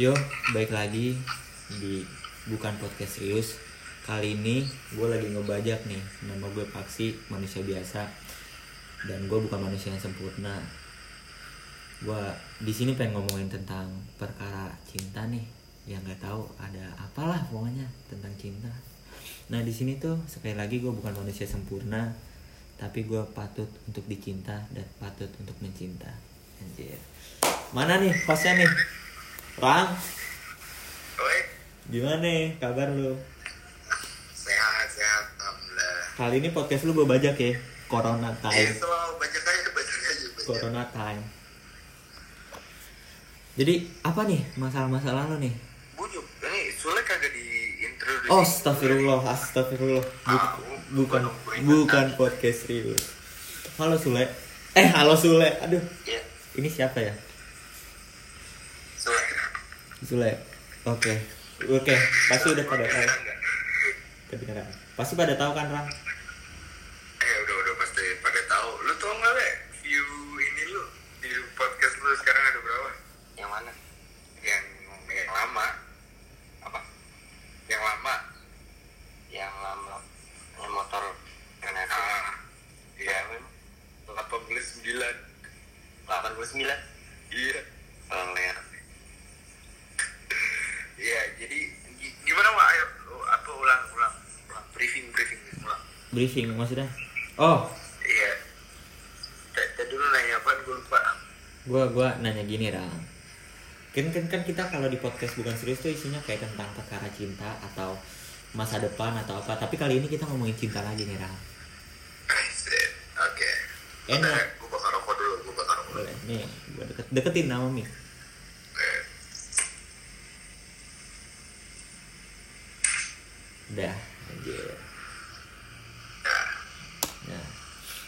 Yo, baik lagi di bukan podcast serius. Kali ini gue lagi ngebajak nih. Nama gue Paksi, manusia biasa. Dan gue bukan manusia yang sempurna. Gue di sini pengen ngomongin tentang perkara cinta nih. Yang nggak tahu ada apalah pokoknya tentang cinta. Nah di sini tuh sekali lagi gue bukan manusia sempurna, tapi gue patut untuk dicinta dan patut untuk mencinta. Anjir. Mana nih hostnya nih? Rang, Oi, gimana nih kabar lu? sehat sehat alhamdulillah. Kali ini podcast lu gue bajak ya, Corona Time. selalu banyak aja banyak aja banyak. Corona Time. Jadi apa nih masalah-masalah lu nih? Bujuk, ini Sule kagak di introduce. Oh, astagfirullah, astagfirullah. Bu- Ah, bukan bukan- podcast serius. Halo Sule. Eh, halo Sule. Aduh, Iya, ini siapa ya? Sule. Sule. Oke. Oke, pasti udah pada tahu. Kedengeran. Pasti pada tahu kan, Rang? Eh, udah udah pasti pada tahu. Lu tau nggak le? View ini lu di podcast lu sekarang ada berapa? Yang mana? Yang yang lama. Apa? Yang lama. Yang lama. Yang motor. Yang ah, Iya. 89 89 Iya Orang ler Iya jadi gi- Gimana Wak? Ayo lu apa ulang ulang ulang briefing briefing ulang Briefing maksudnya? Oh, Iya. Tadi dulu nanya apa gue lupa. Gua gua nanya gini Rang kan kan kan kita kalau di podcast bukan serius tuh isinya kayak tentang perkara cinta atau masa depan atau apa. Tapi kali ini kita ngomongin cinta lagi nih Rang. Oke. Enak. Gue bakal rokok dulu Gue bakal rokok dulu. Boleh. Nih gua deket deketin nama mi. Udah anjir Ya nah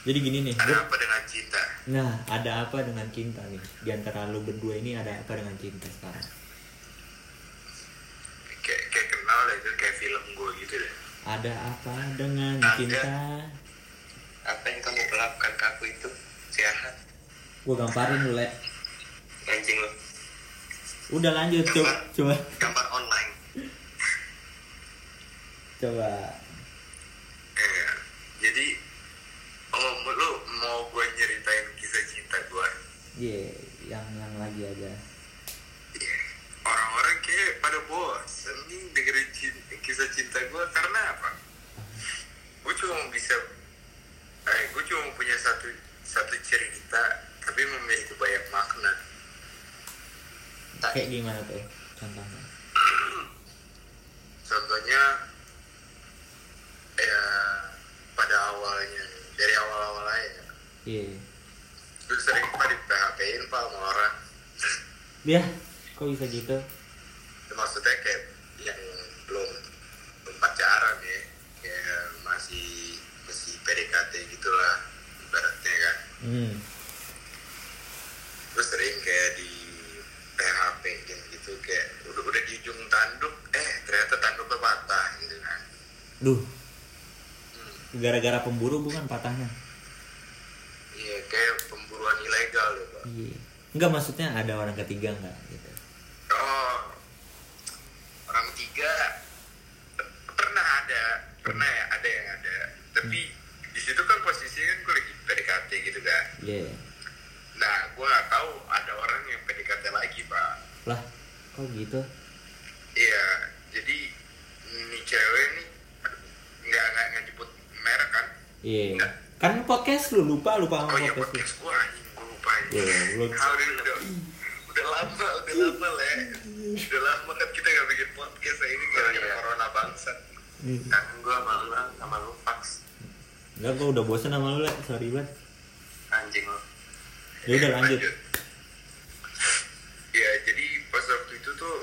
jadi gini nih Ada gua- apa dengan cinta? nah ada apa dengan cinta nih? Di antara lu berdua ini ada apa dengan cinta sekarang? Kayak, kayak kenal deh itu kayak film gue gitu deh. Ada apa dengan Ada. cinta? Apa yang kamu lakukan ke aku itu? Sehat? Gua gamparin lu le. Anjing lu. Udah lanjut coba coba. Gambar online. Coba Iya. Jadi Oh lu mau gue nyeritain kisah cinta gue Iya, yang yang lagi. Iya. Orang-orang kayak pada bosan nih dengerin cin- kisah cinta gue karena apa? Gue cuma bisa eh, Gue cuma punya satu satu cerita Tapi memiliki banyak makna Kayak gimana tuh contohnya? Contohnya Ya pada awalnya Dari awal-awal aja Iya. Gue sering pak di PHP-in pak sama orang Ya, kok bisa gitu? Itu maksudnya kayak yang belum belum pacaran ya kayak masih masih PDKT gitulah ibaratnya kan Hmm. terus sering kayak di PHP gitu kayak udah udah di ujung tanduk eh ternyata tanduknya patah gitu kan Duh, hmm. gara-gara pemburu bukan patahnya. iya kayak pemburuan ilegal ya pak Iya. Enggak maksudnya ada orang ketiga enggak gitu. oh orang ketiga pernah ada pernah ya ada yang ada tapi di situ kan posisinya kan gue lagi PDKT gitu kan Iya. Nah, gue nggak tahu ada orang yang PDKT lagi, Pak. Lah, kok gitu? Iya, jadi ini cewek nih nggak nggak nyebut merek kan? Iya. Enggak. Kan podcast lu lupa lupa sama Oh iya podcast lu. podcast gue gue. Iya, Ah, udah, lama, udah lama le. Udah lama kan kita nggak bikin podcast nah, ini gara-gara corona bangsa. Kan gue sama lu sama lu Pax. Enggak, gua udah bosan sama lu, Le. Sorry banget. Anjing lu. Ya udah lanjut. Ya jadi pas waktu itu tuh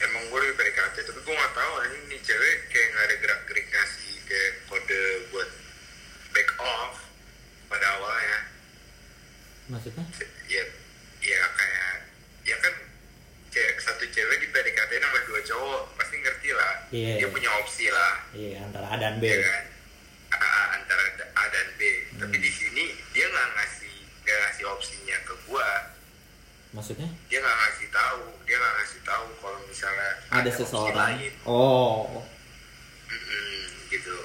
emang gue udah PDKT tapi gue nggak tahu anjing nih cewek kayak nggak ada gerak gerik ngasih kayak kode buat back off pada awalnya. Maksudnya? Ya ya kayak ya kan kayak satu cewek di PDKT sama dua cowok pasti ngerti lah. Iya. Dia punya opsi lah. Iya, antara A dan B. Ya kan? A- antara A dan B. Tapi Hmm. di sini dia nggak ngasih nggak ngasih opsinya ke gua Maksudnya? dia nggak ngasih tahu dia nggak ngasih tahu kalau misalnya ada opsi seseorang lain. oh Mm-mm, gitu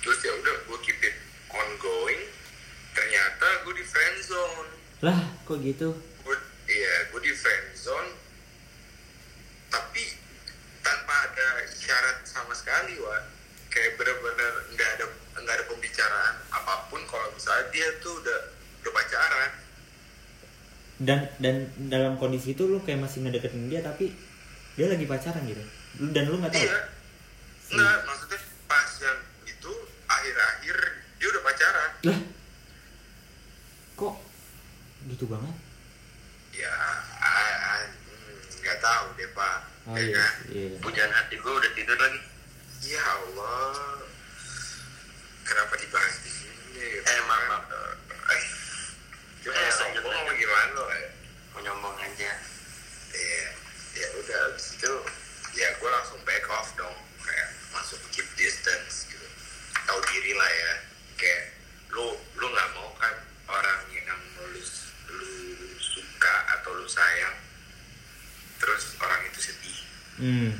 terus ya udah gue keep it ongoing gue di friend zone. Lah kok gitu? Gue iya gue di friend zone. Tapi tanpa ada syarat sama sekali wa kayak bener-bener nggak ada nggak ada pembicaraan apa pun kalau misalnya dia tuh udah udah pacaran. Dan dan dalam kondisi itu lu kayak masih ngedeketin dia tapi dia lagi pacaran gitu? Dan lu nggak tahu? Iya. Nggak maksudnya pas yang itu akhir-akhir dia udah pacaran. Lah gitu banget ya a- a- hmm, nggak tahu deh pak oh ya iya kan? iya Hujan hati gue udah tidur lagi. Ya Allah. Kenapa dibahas di sini? Eh, maaf, maaf. Eh, Cuma Eh, sombong apa gimana lo? eh? mau nyombong aja Iya. Ya udah, abis itu ya gue langsung back off dong. Kayak masuk keep distance gitu. Tahu diri lah ya. Kayak lu lu nggak mau kan orang yang lu, lu suka atau lu sayang terus orang itu sedih hmm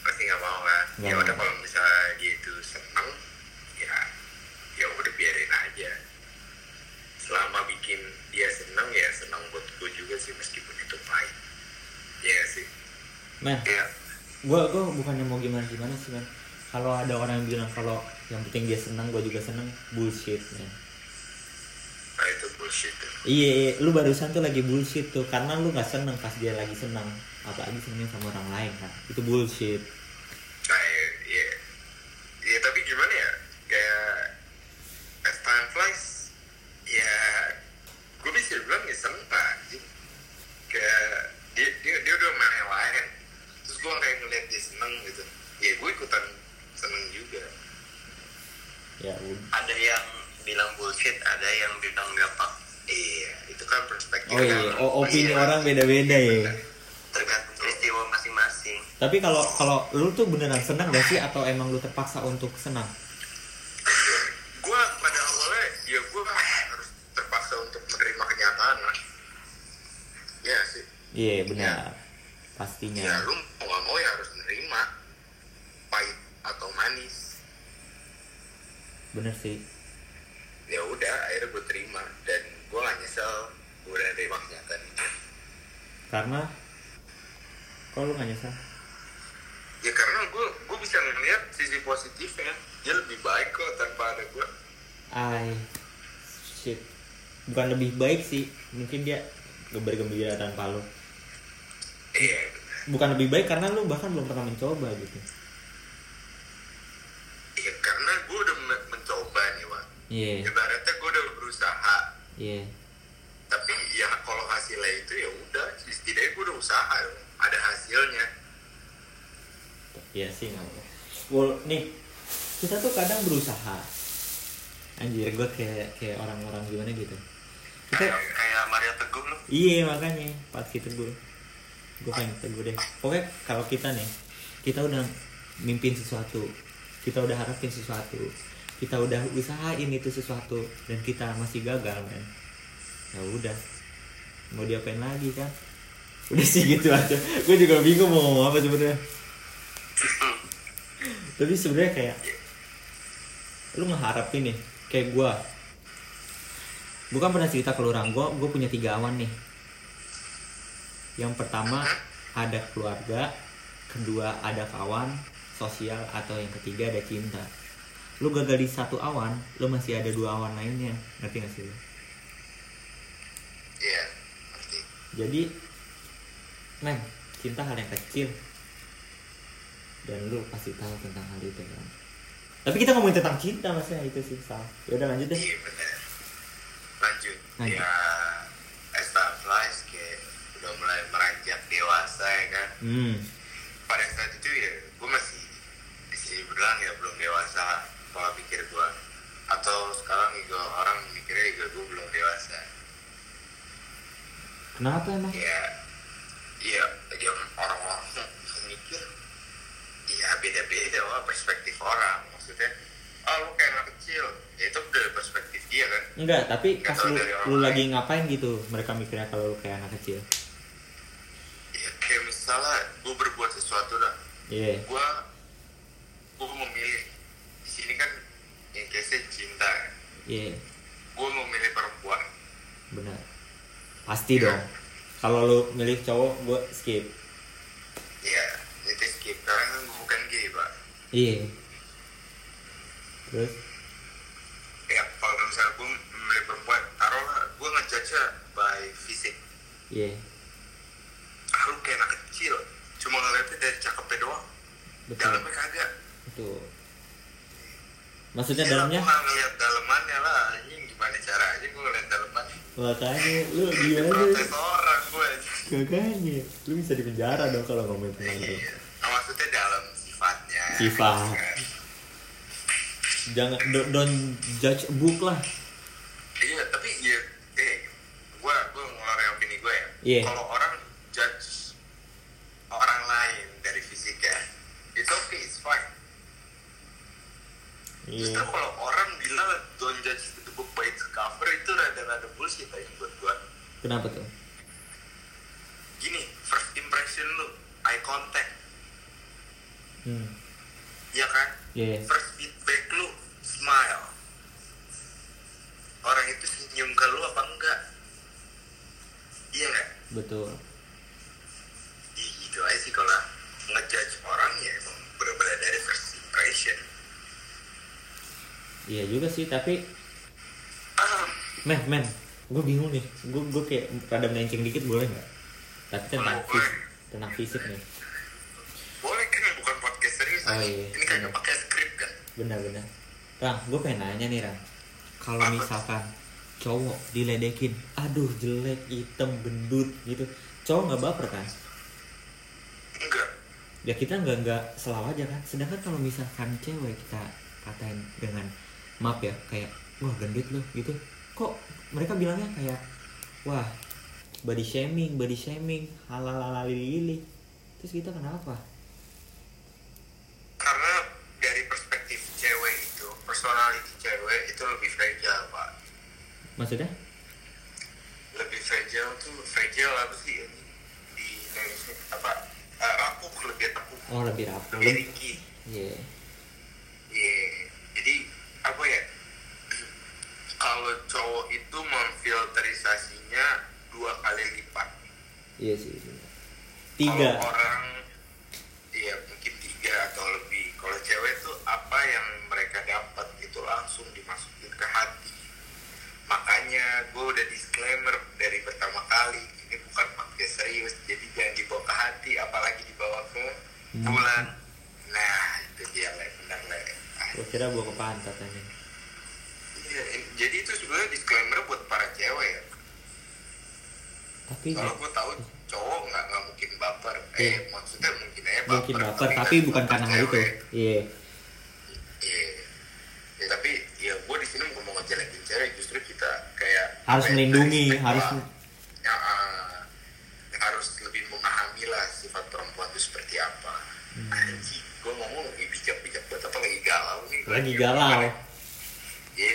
pasti nggak mau kan Nggak ya mau. udah kalau misalnya dia itu seneng ya ya udah biarin aja selama bikin dia seneng ya seneng buat gue juga sih meskipun itu pahit ya sih men ya gua gua bukannya mau gimana gimana sih men kalau ada orang yang bilang kalau penting dia senang gua juga senang bullshit nah itu bullshit tuh. iya, iya lu barusan tuh lagi bullshit tuh. Karena lu nggak seneng pas dia lagi senang apalagi senengnya sama orang lain kan? Itu bullshit nah ya, ya ya tapi gimana ya kayak as time flies ya gue bisa bilang ya seneng lah anjing. kayak dia dia dia udah main yang lain terus gue kayak ngeliat dia seneng gitu ya gue ikutan seneng juga ya udah ada yang bilang bullshit ada yang bilang gampang iya itu kan perspektif oh iya kan. oh, opini Iya. orang beda-beda ya. Tergantung peristiwa masing-masing. Tapi kalau kalau lu tuh beneran senang gak sih? Atau emang lu terpaksa untuk senang? Gue pada awalnya ya gue harus terpaksa untuk menerima kenyataan lah. Ya sih? Iya benar. Pastinya. Ya lu mau gak mau ya harus menerima pahit atau manis. Bener sih ya udah akhirnya gue terima dan gue gak nyesel gue udah nerima kenyataan itu karena kalau lu gak nyesel ya karena gue gue bisa ngeliat sisi positifnya dia lebih baik kok tanpa ada gue I shit bukan lebih baik sih. Mungkin dia bergembira tanpa lu iya. Bukan lebih baik karena lu bahkan belum pernah mencoba gitu. Iya karena gue udah men- mencoba nih Wak. Iya. Ibaratnya gue udah berusaha. Iya. Tapi ya kalau hasilnya itu ya udah setidaknya gue udah usaha ada hasilnya. Iya sih nggak well, nih kita tuh kadang berusaha. Anjir gue kayak kayak orang-orang gimana gitu kita kayak kayak Mario Teguh lu iya makanya. Pas kita gue gue pengen teguh deh. Pokoknya kalau kita nih kita udah mimpin sesuatu kita udah harapin sesuatu kita udah usahain itu sesuatu dan kita masih gagal men. Ya udah. Mau diapain lagi kan? Udah sih gitu aja. Gue juga bingung mau ngomong apa sebenarnya. Tapi sebenarnya kayak lu ngeharapin nih kayak gue gue kan pernah cerita ke lu orang gue gue punya tiga awan nih. Yang pertama ada keluarga kedua ada kawan sosial atau yang ketiga ada cinta. Lu gagal di satu awan lu masih ada dua awan lainnya. Ngerti gak sih lu? Iya ngerti. Jadi men cinta hal yang kecil. Dan lu pasti tahu tentang hal itu kan tapi kita ngomongin tentang cinta maksudnya itu sih salah ya udah lanjut deh. Iya lanjut. Lanjut. ya as time flies kayak udah mulai meranjak dewasa ya kan? Hmm. Pada saat itu ya gue masih bisa bilang ya belum dewasa pola pikir gue atau sekarang juga orang mikirnya juga gue belum dewasa. Kenapa emang? Ya ya ya orang-orang mikir ya beda-beda perspektif orang. Maksudnya oh lu kayak anak kecil. Ya itu dari perspektif dia kan? Enggak tapi Nggak pas lu, lu lain. lagi ngapain gitu mereka mikirnya kalau lu kayak anak kecil? Ya kayak mis misalnya gue berbuat sesuatu dah. Iya. Gue gue memilih. Di sini kan yang case cinta iya. Gue memilih perempuan. Benar. Pasti dong. Kalau lu milih cowok gue skip. Iya, itu skip. Karena kan gue bukan gay pak. Iya terus? Ya kalau misalnya gue memilih perempuan. Taruhlah gue ngejudge by fisik. Iya. Ah lu kayak anak kecil. Cuma ngeliatnya dari cakepnya doang. Betul. Dalamnya kagak. Betul. Maksudnya Ya, dalamnya? gue ngeliat dalemannya lah. Anjing gimana caranya gue ngeliat dalemannya makanya lu gimana protes orang gue Gaganya, lu bisa di penjara dong kalau ngomongin tentang itu. iya. nah, maksudnya dalam sifatnya. Sifat. Kan. Jangan don't, don't judge a book lah. iya tapi iya eh gue gue ngeluarin opini gue ya Iya. kalau orang judge orang lain dari fisiknya it's okay it's fine Iya. Justru kalau orang bilang don't judge the book by its cover itu rada-rada bullshit aja buat gua. Kenapa tuh? Gini, first impression lu, eye contact, Hmm. ya kan? Iya. First feedback lu, smile. Orang itu senyum ke lu apa enggak? Iya nggak? Betul. Iya gitu aja sih kalau ngejudge orang ya emang bener-bener dari first impression. Iya juga sih, tapi Ah, men men, gue bingung nih. Gue gue kayak rada melenceng dikit boleh nggak? Tapi tentang fisik, tentang fisik nih. boleh kan bukan podcast serius Oh, iya. Ini kagak pakai skrip kan? Benar-benar. Rang, gue pengen nanya nih Rang. Kalau misalkan cowok diledekin, aduh jelek, hitam, gendut gitu, cowok nggak baper kan? Enggak. ya kita nggak nggak selalu aja kan sedangkan kalau misalkan cewek kita katain dengan maaf ya kayak wah gendut loh gitu kok mereka bilangnya kayak wah body shaming body shaming halalalali terus kita kenapa karena dari perspektif cewek itu personality cewek itu lebih fragile pak. Maksudnya? Lebih fragile tuh fragile apa sih ini di Indonesia apa uh, rapuh lebih rapuh. Oh lebih rapuh. Lebih tinggi iya. Iya. jadi apa ya? Kalau cowok itu memfilterisasinya dua kali lipat. Iya sih tiga. Kalau orang iya mungkin tiga atau lebih. Kalau cewek tuh apa yang mereka dapat itu langsung. Makanya gue udah disclaimer dari pertama kali ini bukan pakai serius, jadi jangan dibawa ke hati, apalagi dibawa ke Hmm. bulan. Nah itu dia lah benar lah. Ah, gue kira bawa ke pantat aja iya, ini- jadi itu sebenarnya disclaimer buat para cewek ya. tapi Kalau gue tahu cowok nggak nggak mungkin baper. Iya. Eh maksudnya mungkin aja baper. mungkin baper nggak tapi bukan baper karena hal itu iya Iya. Harus melindungi harus ya, ah, harus lebih memahami lah sifat perempuan itu seperti apa. Hmm. Anjing, gue ngomong lagi bijak-bijak banget apa lagi galau nih? Lagi galau iya,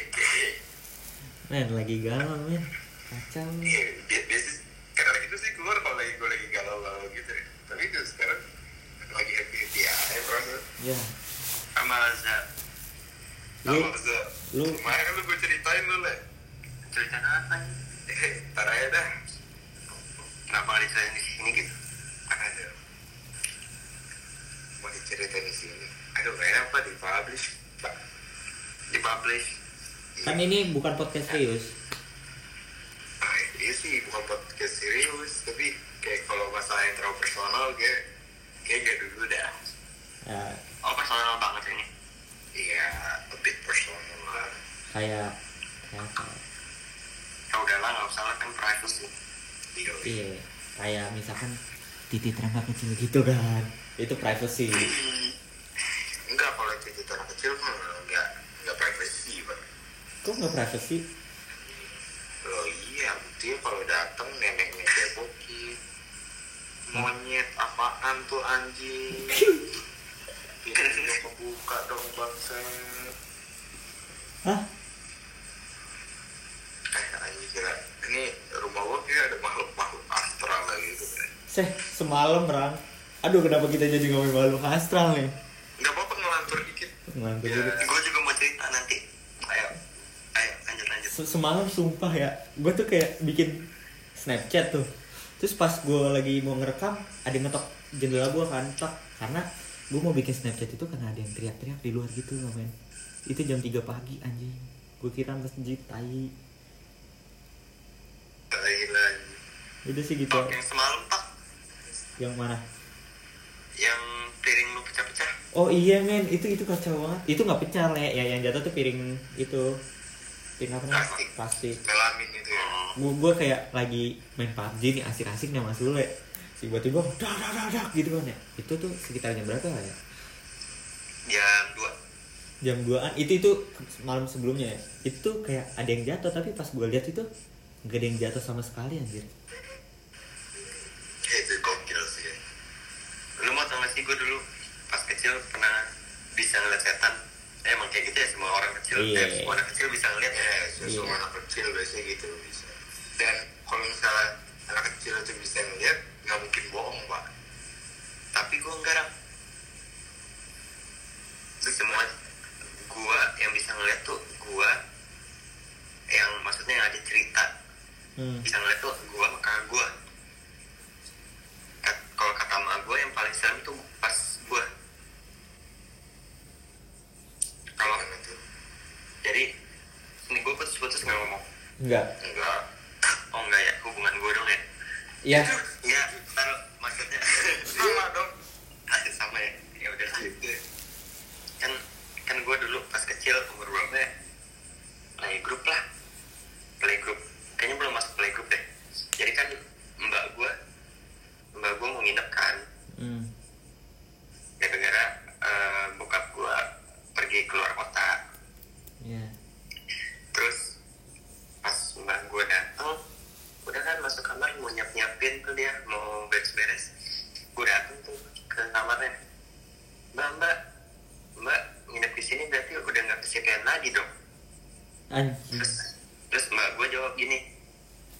men lagi galau men kacau. Bi- Biasa karena itu sih keluar kalau lagi gue lagi galau-galau gitu. Tapi itu sekarang lagi happy-happy aja bro. ya Sama. Lu- Sama Za. lu- Kemarin kan lu gue ceritain lu lah. Ceritain apa nih? Eh, ntar aja dah. Kenapa nggak diceritain di sini gitu? Ada. Mau diceritain di sini. Aduh, gak enak pak dipublish. Pak. Dipublish. kan ini bukan podcast serius Ah, iya sih bukan podcast serius, tapi kayak kalau masalah yang terlalu personal kayak kayak gak dulu dah. ya, Oh personal banget ini. Iya, a bit personal lah. kayak kayak Ya udahlah nggak usah lah kan privacy. Iya, iya kayak misalkan titik rangka kecil gitu kan itu privacy Enggak, kalau cerita anak kecil mah enggak enggak privacy, Pak. kok nggak privacy Loh iya, buktinya kalau datang neneknya cebokin. Monyet apaan tuh anjing? Pintunya kebuka dong bangsa. hah Eh anjing kira ini rumah gua kayak ada makhluk-makhluk astral lah gitu kan. Seh, semalam Rang. Aduh, kenapa kita jadi ngomongin makhluk astral nih? nggak apa-apa ngelantur dikit Ngantuk Ya. dikit. gue juga mau cerita nanti ayo ayo lanjut lanjut Se- Semalam sumpah ya, gue tuh kayak bikin Snapchat tuh. Terus pas gue lagi mau ngerekam, ada yang ngetok jendela gue kan, tok. Karena gue mau bikin Snapchat itu karena ada yang teriak-teriak di luar gitu loh men. Itu jam 3 pagi anjing. Gue kira masjid, tai. Gila Udah sih gitu. Yang semalam pak Yang mana? yang piring lu pecah-pecah Oh iya men, itu itu kacau banget. Itu nggak pecah le, ya yang jatuh tuh piring itu piring apa namanya? Plastik. Plastik. melamin itu ya oh. Gue gue kayak lagi main PUBG nih asik-asik nih Mas Sule. Tiba-tiba dak dak dak dak gitu kan ya. Itu tuh sekitar jam berapa ya? jam dua Jam 2an. Itu itu malam sebelumnya ya. Itu kayak ada yang jatuh tapi pas gue lihat itu nggak ada yang jatuh sama sekali anjir. itu gokil sih lu mau tau gak sih gue dulu pas kecil pernah bisa ngeliat setan eh, emang kayak gitu ya semua orang kecil Iya. eh, semua anak kecil bisa ngeliat ya ya Iya. semua anak kecil biasanya gitu bisa dan kalau misalnya anak kecil itu bisa ngeliat nggak mungkin bohong pak tapi gue enggak Ram. itu semua gua yang bisa ngeliat tuh gua yang maksudnya yang ada cerita Hmm. bisa ngeliat tuh gua sama kakak gua Kat- kalau kata emak gua yang paling serem tuh pas gua kalau Gimana tuh jadi ini gua putus-putus nggak ngomong Enggak. enggak oh enggak ya hubungan gua dong ya Ya. ya taruh maksudnya sama dong sama ya ya udah lah kan kan gue dulu pas kecil umur berapa ya playgroup lah playgroup kayaknya belum masuk playgroup deh jadi kan mbak gue mbak gue mau nginep kan Hmm. gara-gara eh, bokap gue pergi keluar kota Ya. terus pas mbak gue datang udah kan masuk kamar mau nyiap nyiapin tuh dia mau beres-beres gue datang tuh ke kamarnya mbak mbak mbak nginep di sini berarti udah nggak kesepian lagi dong Anjing. terus terus mbak gue jawab gini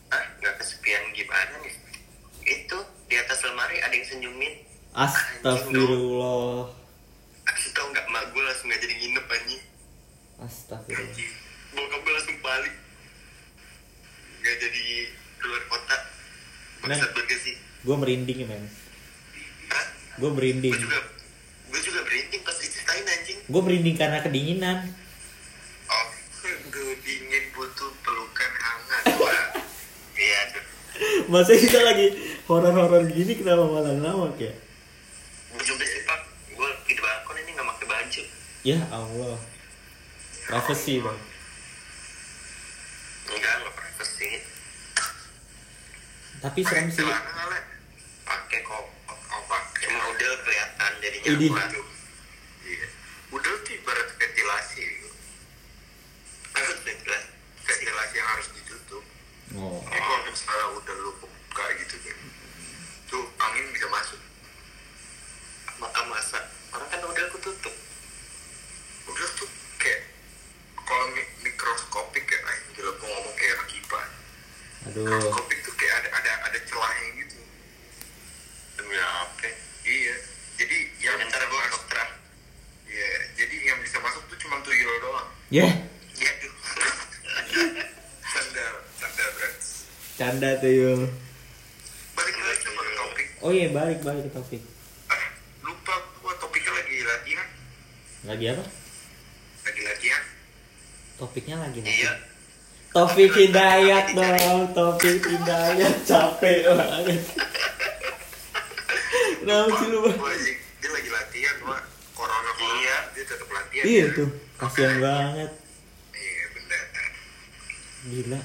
ah nggak kesepian gimana nih itu di atas lemari ada yang senyumin Astagfirullah. aku tau nggak mbak gue langsung nggak jadi nginep anjing Astagfirullah. anjing bokap gue langsung balik nggak jadi keluar kota bangsat banget sih Gue merinding men. Hah? Gue merinding. gue juga gue juga berhenti pas diceritain anjing Gue merinding karena kedinginan. oh gue dingin butuh pelukan hangat pak iya tuh Masa kita lagi horor-horor gini kenapa malah ngelawak ya? gue juga sih pak gue di balkon ini nggak pakai baju Ya Allah. Privacy dong. enggak nggak privacy Tapi serem sih. pakai kok pakai cuma udah kelihatan jadinya Idih. waduh iya udah tuh ibarat ventilasi gitu. jelas ventilasi yang harus ditutup Oh. Jadi kalau misalnya udah lu buka gitu kan, tuh angin bisa masuk. maka masa orang kan udah aku tutup Udah tuh kayak kalau mi- mikroskopik ya, ay, gila gua ngomong kayak anak IPA. Aduh. Mikroskopik tuh kayak ada ada ada celahnya gitu. demi apa Iya. Jadi yang yang ntar gue ke dokter ah. Iya. Jadi yang bisa masuk tuh cuma tuyul doang. Ya, ya tuh Sandal, sandal berat. canda tuh Yul. Balik lagi coba ke topik. Oh iya balik balik ke topik. Ah, lupa gua topiknya lagi latihan. Lagi apa? Lagi latihan. Topiknya lagi apa? iya Topik Hidayat dong, Topik Hidayat capek banget. Kenapa sih lu? Bang? Dia lagi latihan, Wak. Corona Iya. dia tetap latihan. Iya ya. tuh, kasihan banget. Iya benar. Gila.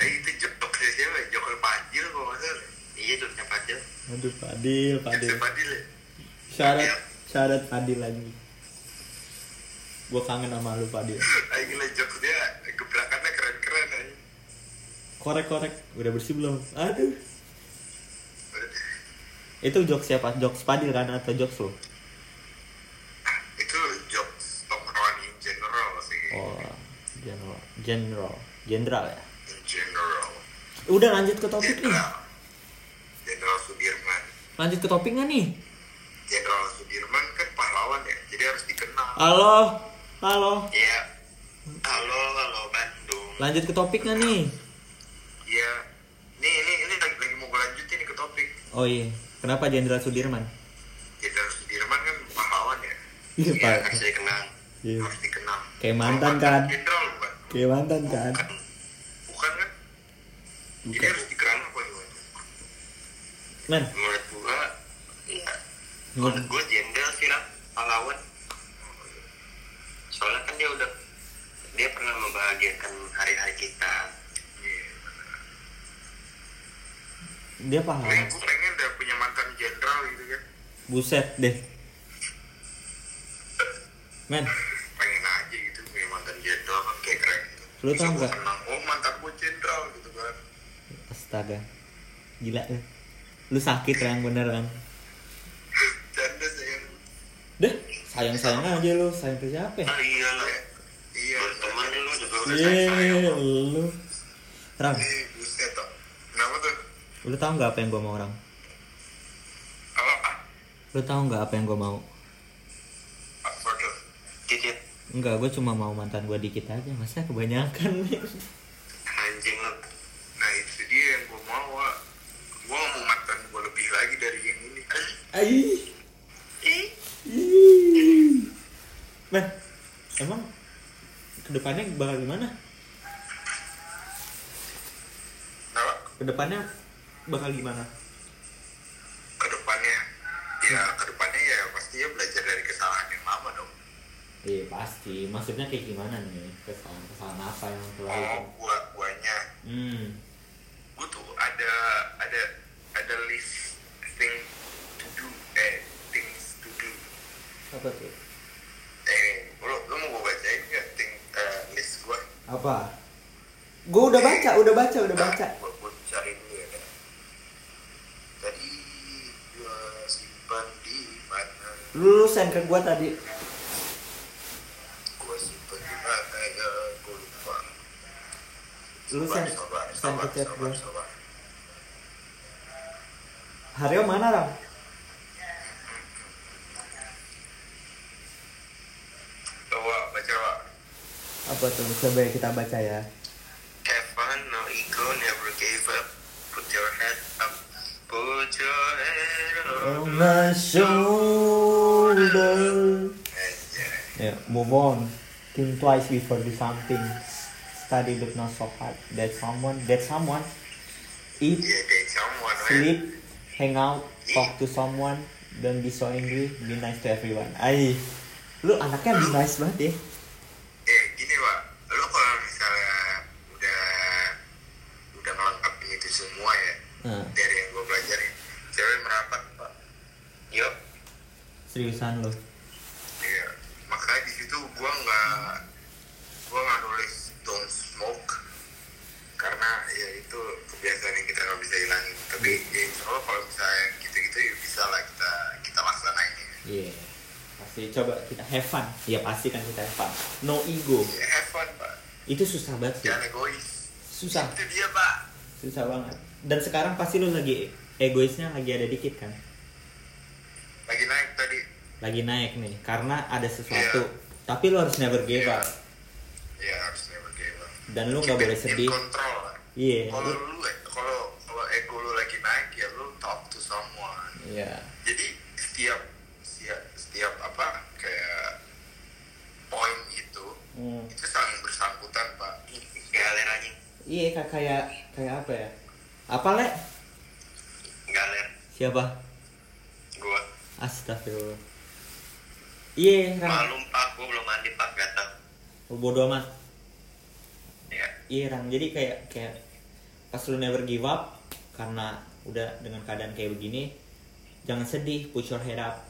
Eh itu jokok siapa? Jokol Pajil kok nggak salah. iya joknya pajel Aduh, Padil, Padil. Pajil ya. Syarat, syarat Padil lagi. Gue kangen sama lu Padil. Ah gila jokes dia gebrakannya keren-keren aja. Korek-korek, udah bersih belum? Aduh. Itu jokes siapa? Jokes Padil kan atau lu? Ah, itu in general sih. Oh, general, general, general ya. General. Udah lanjut ke topik nih. Jenderal. Jenderal Sudirman. lanjut ke topik nggak nih Jenderal Sudirman kan pahlawan ya jadi harus dikenal halo halo Iya. Halo, halo Bandung. lanjut ke topik nggak nih Iya ini ini ini lagi, lagi mau gue lanjutin nih ke topik oh iya kenapa Jenderal Sudirman Jenderal Sudirman kan pahlawan ya iya Iya, pak harus dikenal. Iya. harus dikenal Kayak mantan, kan? Jenderal bukan kayak mantan kan bukan bukan kan jadi Bukan. harus dikenal apa gimana men Menurut gua, iya. Menurut- gua jenderal sih lah, pahlawan. Soalnya kan dia udah dia pernah membahagiakan hari-hari kita. Dia pahlawan pengen udah punya mantan jenderal gitu kan. Buset deh. Men. Pengen aja gitu punya mantan jenderal kan kayak keren. Gitu Lu tau nggak? oh mantan gue jenderal gitu kan. Astaga. Gila lu. Lu sakit yang beneran canda sayang. Deh sayang sayang aja lu. Sayang ke siapa? Ya? Ah iya. Lah. iya. Teman sayang. lu juga udah sayang Iya, lu. Eh buset toh kenapa tuh? Lu tahu nggak apa yang gue mau orang? Lu tahu nggak apa yang gue mau? Enggak, gue cuma mau mantan gue dikit aja. Masa kebanyakan nih? anjing lu. nah itu dia yang gue mau Wak. gue mau mantan gue lebih lagi dari yang ini Ih. Men, emang ke depannya bakal gimana? Ke depannya bakal gimana? Ke depannya ya ke depannya ya pastinya belajar dari kesalahan yang lama dong Iya pasti. Maksudnya kayak gimana nih? Kesalahan-kesalahan apa yang telah oh gua guanya Hmm. gue tuh ada ada ada list thing to do eh things to do Apa tuh? eh lu lu mau gue bacain nggak thing eh, list gue Apa? Gue udah baca, udah baca, udah baca. gue gue cari dulu ya kan. tadi gue simpan di mana Lu send ke gue tadi. gue simpan di mana ya gue lupa Lu send- ke chat gua. Haryo mana Ram? Coba baca Wak. Apa tuh? Coba kita baca ya. have fun, no ego, never gave up. Put your head up, put your head On on. my shoulder. Anjay. Yeah, move on. Think twice before do something. Study but not so hard. That someone, that someone. Eat, man. sleep, hang out, talk to someone. Don't be so angry. Be nice to everyone. Ay, lu anaknya be nice banget ya. Eh gini Pak, lo kalau misalnya udah udah ngelengkapin itu semua ya Nah, dari yang gue pelajarin, cewek merapat Pak. Yuk, seriusan lu. Iya, makanya di situ gue nggak gue nggak nulis don't smoke karena ya itu kebiasaan yang kita nggak bisa hilangin. Tapi ya insya Allah kalau misalnya gitu-gitu ya bisa lah kita kita laksanain. Iya. Pasti coba kita have fun. Ya pasti kan kita have fun. No ego. Ya have fun Pak, Itu susah banget sih. jangan egois. Susah. Itu dia Pak. Susah banget. Dan sekarang pasti lu lagi egoisnya lagi ada dikit kan? Lagi naik tadi. Lagi naik nih karena ada sesuatu. Iya. Tapi lu harus never give Iya. up. Ya harus never give up. Dan lu nggak boleh sedih. Lah. Iya. kalau lu- kalau kalau ego lu lagi naik ya lu talk to someone Iya. jadi setiap setiap setiap apa kayak poin itu Hmm. itu saling bersangkutan pak galer anjing. Iya kayak kayak kayak apa ya? Apa le? Galer. Siapa? Astagfirullah. Iya, Ram. Malum pak, gua belum mandi pak, gatal. Lu bodo amat. Ya. Iya, Ram. Jadi kayak kayak pas lu never give up karena udah dengan keadaan kayak begini, jangan sedih, put your head up.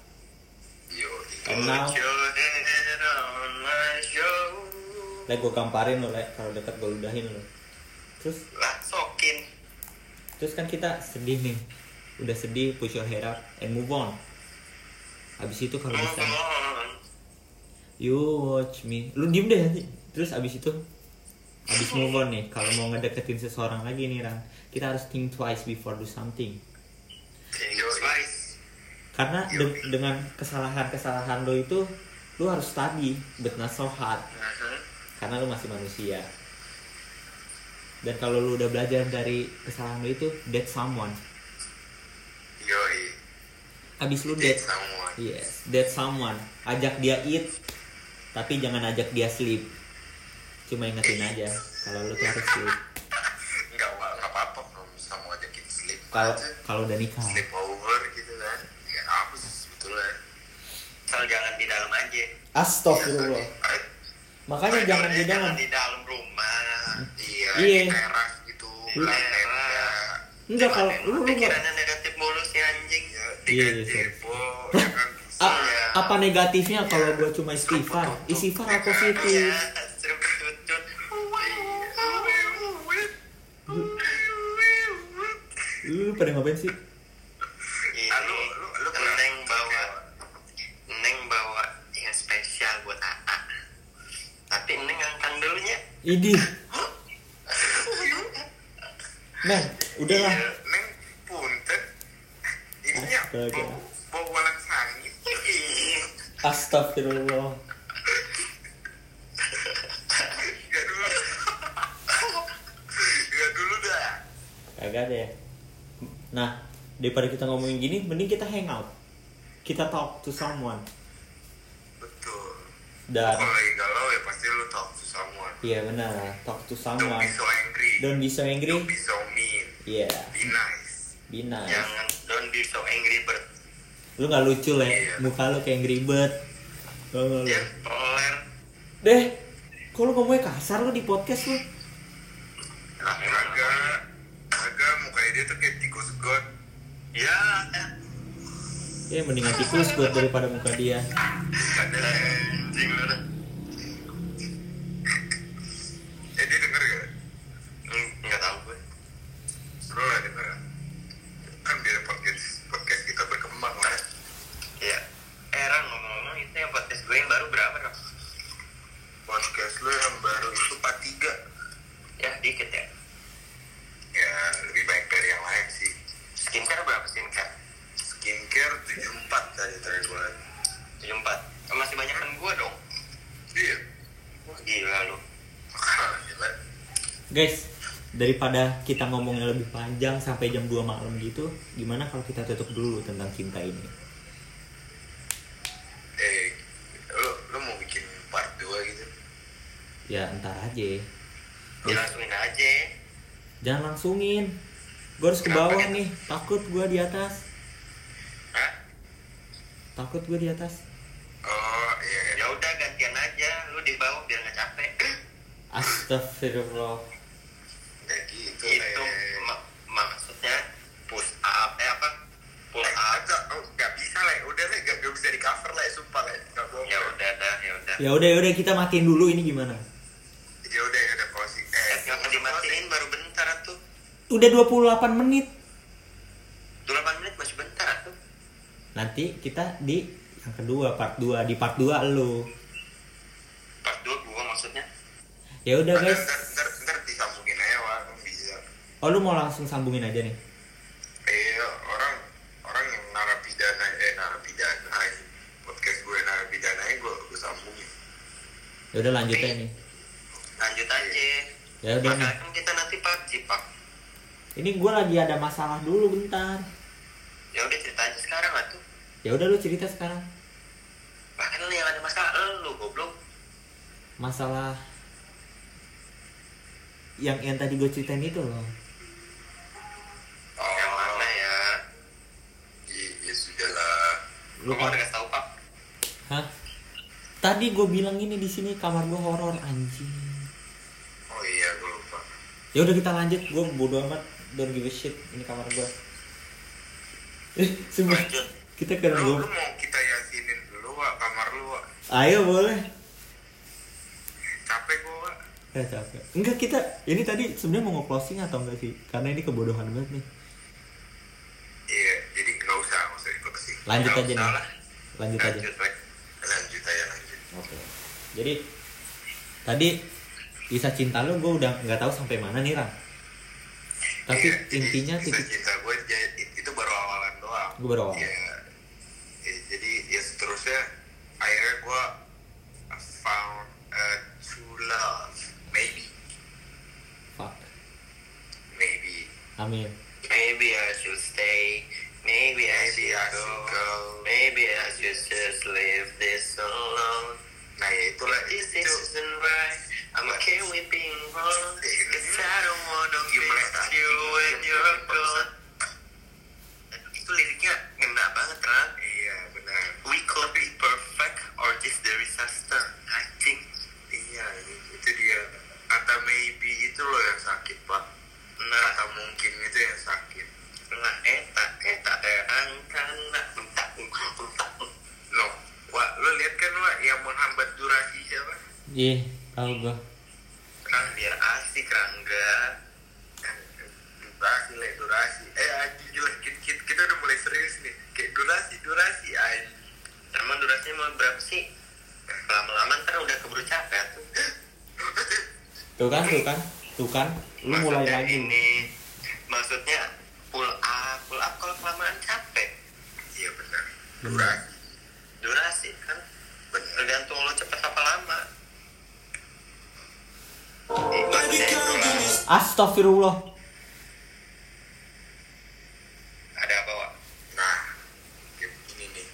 yo And now, Put your head on my shoulder. le gue gamparin lo, le. Kalau deket gue udahin lo. Terus, Lah, sokin. terus kan kita sedih nih. Udah sedih, push your head up and move on. Habis itu kalau bisa, you watch me. Lu diem deh nanti. Terus abis itu, abis move on nih. Kalau mau ngedeketin seseorang lagi nih, Ram. Kita harus think twice before do something. Think Yo, twice. karena de- dengan kesalahan-kesalahan lo itu lo harus study but not so hard Mhm. karena lo masih manusia dan kalau lo udah belajar dari kesalahan lo itu dead someone Yoi. Abis Dead dead someone. yes dead someone ajak dia eat tapi jangan ajak dia sleep cuma ingetin aja kalau lo tuh harus sleep Enggak. Enggak apa-apa kalau misalnya mau ajakin sleep kalau kalau udah nikah Sleep over gitu kan. Ya apa sih sebetulnya. Asal jangan di dalam aja. astagfirullah Eh, makanya jangan Tidurnya jangan di dalam rumah. Iya, Iya. di teras gitu. Di tenda. enggak kalau lu lu nggak pikirannya negatif mulu sih anjing. Ya, Iya, iya, depo, ya kan. A- Iya. apa negatifnya kalau gua cuma istighfar? istighfar apa positif Iya, tutut. lu pada ngapain sih? Ini Ah, lu- Astaga. bau walang sangit. Astagfirullah Gak dulu. Gak dulu dah. Kagak deh Nah, daripada kita ngomongin gini Mending kita hangout Kita talk to someone Betul. Dan Kalau lagi galau ya pasti lu talk to someone. Iya benar Talk to Don't someone be so angry. Don't be so angry Don't be so mean. Iya Be nice. Be nice Jangan Lu gak lucu le Iya. Muka lu kayak Bird Tau gak lu? Ya, toler. Deh Kok lu ngomongnya kasar lu di podcast lu Agak, agak mukanya dia tuh kayak tikus god. Ya, ya. Ya mendingan tikus buat daripada muka dia Ada anjing lu dah. Eh dia denger gak? Hmm, Nggak tahu gue. Lu lah denger gak? Kan biar podcast podcast kita berkembang lah. Ya. Eh, Ran, ngomong-ngomong itu yang podcast gue yang baru berapa, Ran? Podcast lu yang baru itu part 3 Ya, dikit ya. Ya lebih baik dari yang lain sih. Skincare berapa skincare? Skincare 74 tadi terakhir gue liat. 74. Masih banyak kan gue dong. Iya. Wah, gila lu. Gila. Guys Daripada kita ngomongnya lebih panjang Sampai jam 2 malam gitu Gimana kalau kita tutup dulu tentang cinta ini Eh, lu, lu mau bikin part 2 gitu? Ya entar aja Ya, langsungin aja. Jangan langsungin Gue harus ke bawah gitu? nih Takut gue di atas Hah? Takut gue di atas Oh, iya. Ya udah gantian aja, lu di bawah biar nggak capek. Astagfirullah Kayak gitu itu Le. ma- maksudnya push up eh apa? Pull Eh, up. agak, oh, gak bisa lah, udah lah, gak, gak bisa di cover lah, sumpah lah, gak bohong. Ya udah dah, ya udah. Ya udah kita matiin dulu ini gimana Ya udah, ya udah closing. Eh, Yang dimatiin baru bentar tuh. Udah 28 menit 28 menit masih bentar tuh. Nanti kita di yang kedua part 2 Di part 2 lu Part 2 gua maksudnya. Ya udah guys ntar, ntar, ntar disambungin aja, kan bisa. Oh lu mau langsung sambungin aja nih Iya, orang orang yang narapidana, eh narapidana, podcast gue narapidana, gue gue sambungin. Ya udah lanjut aja nih Lanjut aja. Ya udah nih kan kita nanti PUBG, Pak. Ini gue lagi ada masalah dulu bentar Ya udah cerita aja sekarang lah tuh. Ya udah lu cerita sekarang Bahkan lu yang ada masalah lu goblok. Masalah yang yang tadi gue ceritain itu loh Oh, Yang mana ya? Ya, ya sudah lah. lu kan tahu, Pak? hah tadi gue bilang ini di sini kamar gue horor anjing Oh iya, gue lupa. ya udah kita lanjut gue bodo amat don't give a shit ini kamar gue eh Lanjut. kita ke Lu, mau kita yasinin dulu, Wak, kamar lu, Wak. ayo boleh Capek gue, ya capek enggak kita ini tadi sebenarnya mau nge-closing atau enggak sih karena ini kebodohan banget nih Iya, jadi nggak usah, nggak usah ikut sih. lanjut aja nih lah. lanjut aja Lanjut, Pak. Lanjut aja, lanjut. oke jadi tadi kisah cinta lu gue udah nggak tahu sampai mana nih Ram tapi jadi intinya kisah titik cinta gue ya, itu baru awalan doang. Gue baru awal. Iya. maksudnya akhirnya gue found a true love maybe fuck maybe amin Maybe I should stay. Maybe I should I go. should go. Maybe I should just leave this alone. Nah ya itulah This isn't right. I'm okay with being wrong. Cause I don't wanna gua Kan biar asik, Rangga. Kan, durasi lah durasi eh anjing gila kita, kita, kita udah mulai serius nih kayak durasi durasi anjing Emang durasinya mau berapa sih? Lama-lama ntar udah keburu capek tuh. tuh kan tuh kan tuh kan lu mulai Maksudnya lagi ini astagfirullah ada apa Wak? nah begini nih.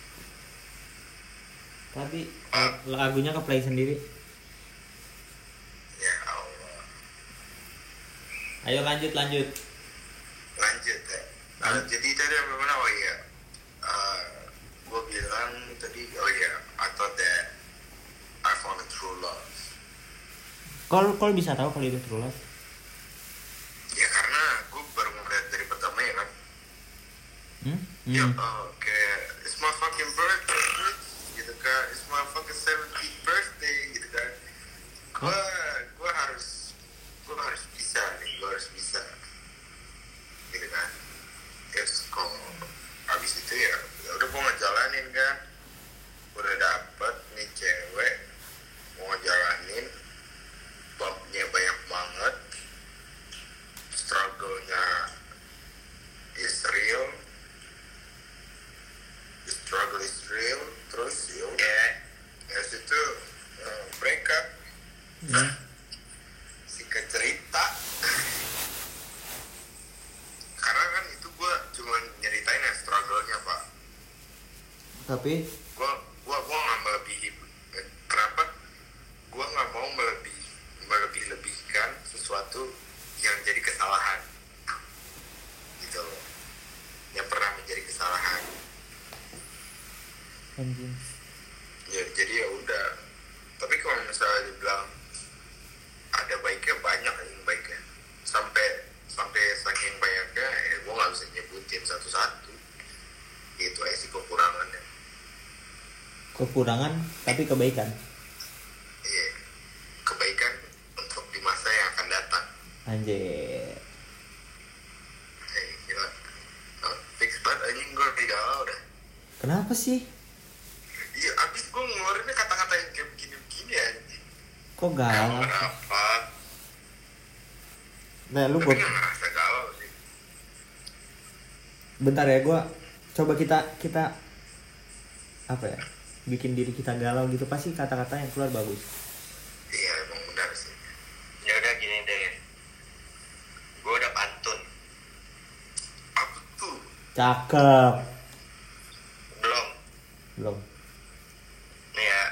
Tadi eh, lagunya ke play sendiri. Ya Allah. Ayo lanjut lanjut. Lanjut ya Nah, jadi tadi apa mana oh iya. Gue bilang tadi oh iya I thought that I found a true love. Kol kol bisa tahu kalau itu true love ya karena gue baru ngeliat dari pertama ya kan ya Hmm. oh, kayak it's my fucking birthday gitu kan. It's my fucking 70th birthday gitu kan. Gue gue harus gue harus bisa nih gue harus bisa gitu kan. Terus kok abis itu ya ya udah gue ngejalanin kan. Udah dapet nih cewek mau ngejalanin bumpnya banyak banget struggle-nya is real the struggle is real terus ya udah ya situ uh, break up Hmm. singkat cerita karena kan itu gue cuma nyeritain yang struggle-nya pak tapi gue gue gue nggak melebihi eh, kenapa gue nggak mau melebih melebih lebihkan sesuatu yang jadi kesalahan gitu loh yang pernah menjadi kesalahan anjing ya jadi ya udah tapi kalau misalnya dibilang ada baiknya banyak yang baiknya sampai sampai saking banyaknya ya gue nggak bisa nyebutin satu-satu itu aja sih kekurangannya kekurangan tapi kebaikan. Iya. Kebaikan untuk di masa yang akan datang. Anjir. Eh gila. Oh, fix banget anjing gue di galau dah. Kenapa sih? Iya abis gue ngeluarinnya kata-kata yang kayak begini-begini anjing. Kok galau? Kenapa nah lu tapi ngerasa galau sih. Bentar ya gua coba kita kita apa ya bikin diri kita galau gitu pasti kata-kata yang keluar bagus. Iya emang benar sih. Ya udah gini deh. Gue udah pantun. Apa tuh? Cakep belum belum nih ya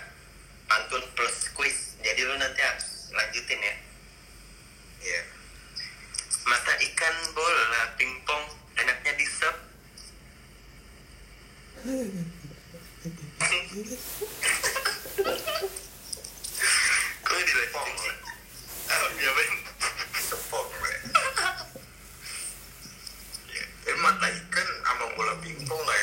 pantun plus quiz jadi lu nanti harus lanjutin ya iya mata ikan bola pingpong enaknya di sep kok dilanjutin sih oh iya ben sepong le ya. eh mata ikan sama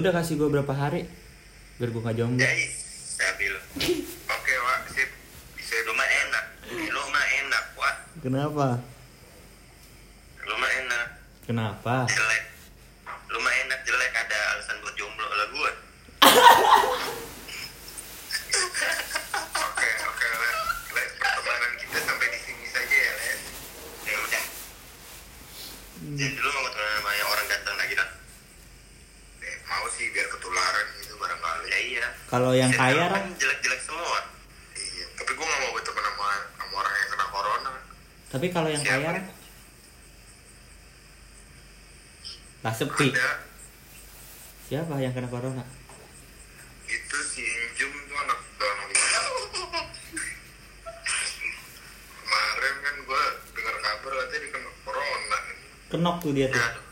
udah kasih gue berapa hari biar gue gak jomblo. Ya, stabil. Oke wak sip. Bisa rumah enak. Rumah enak wak. Kenapa? Rumah enak. Kenapa? Jelek. Kalau yang ya, kaya kan jelek-jelek semua. Iya. Tapi gue gak mau berteman sama, sama orang yang kena corona. Tapi kalau yang Siapa? kaya lah sepi. Ada. Siapa yang kena corona? Itu si Injum tuh anak dalam Kemarin kan gue dengar kabar katanya dia kena corona. Kenok tuh dia tuh. Ya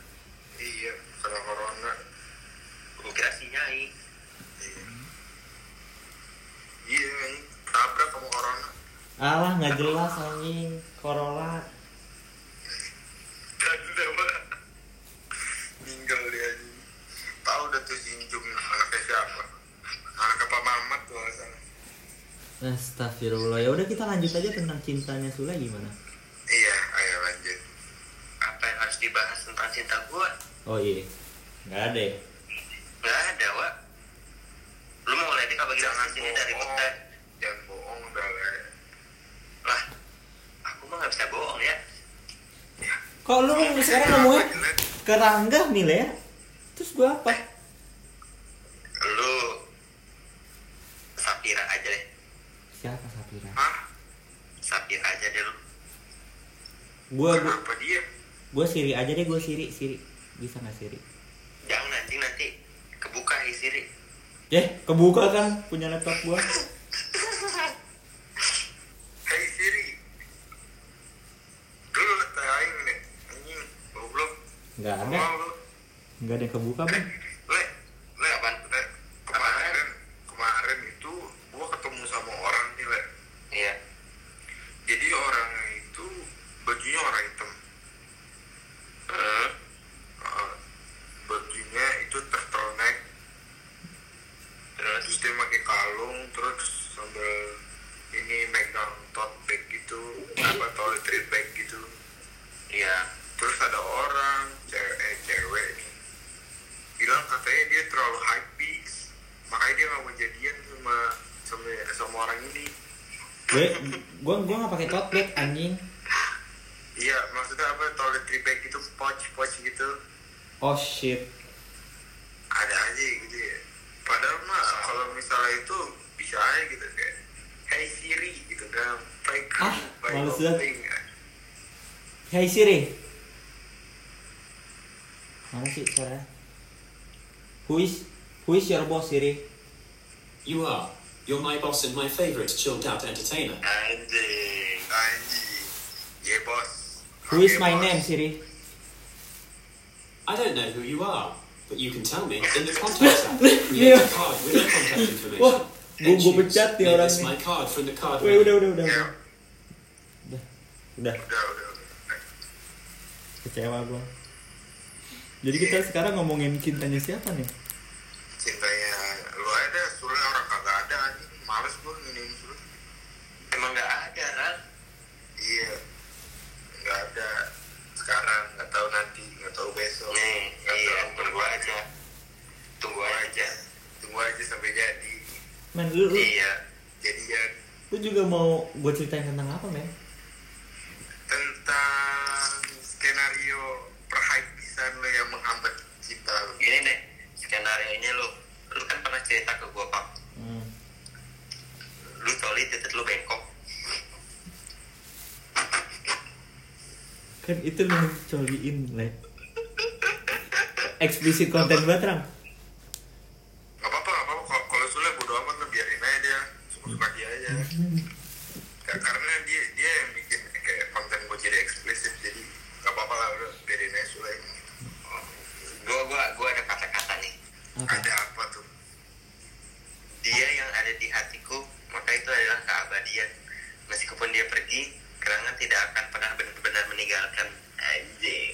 cintanya Sule gimana? Iya, ayo lanjut. Apa yang harus dibahas tentang cinta gue? Oh iya, nggak ada ya? Nggak ada, Wak. Lu mau ngeledek apa kita ngasih ini dari peta? Jangan bohong, udah Lah, aku mah nggak bisa bohong ya. Kok lu sekarang ngomongnya ke Rangga nih, ya? Terus gue apa? Gua gue dia? Gua Siri aja deh, gua Siri, Siri. Bisa nggak Siri? Jangan nanti nanti kebuka ya Siri. Eh, kebuka kan punya laptop gua. Siri. Dulu Enggak ada. Enggak ada yang kebuka, Bang. Siri? You are. You're my boss and my favorite chilled out entertainer. Anjing. Anjing. Yeah, bos. Who is my name Siri? I don't know who you are, but you can tell me in the contacts app. Create a card with your contact information. Wah, gua choose, pecat nih "Make orang nih." my card from the card. Wih, udah udah udah udah. Udah. Udah. udah. Kecewa gua. Jadi kita sekarang ngomongin cintanya siapa nih? Cintanya lu ada, suruh orang kagak ada anjing. Males gua nginin suruh. Emang gak ada, Ran? Iya. Nggak ada. Sekarang, nggak tahu nanti, nggak tahu besok. Nih, nggak iya, tahu tunggu aja. Tunggu aja. Tunggu aja sampai jadi. Men, lu, Iya. Jadian lu juga mau gue ceritain tentang apa, men? tentang skenario perhypean lo yang menghambat cinta lo. Gini deh, skenario ini lu, lu kan pernah cerita ke gua, Pak. Hmm. Lu coli titik lu bengkok. Kan itu lu yang coliin, le. Eksplisit konten banget, Ram. Apa-apa, apa-apa. Kalau- Sule bodo amat biarin aja dia. Suka-suka dia aja. Ka- Karena dia dia yang bikin kayak konten gue jadi eksplisit. Jadi gak apa-apa lah udah biarin aja Sule. Gua, gua, gua ada kata-kata nih. Apa? Ada apa tuh? Dia yang ada di hatiku, maka itu adalah keabadian. Meskipun dia pergi, kenangan tidak akan pernah benar-benar meninggalkan. Anjing.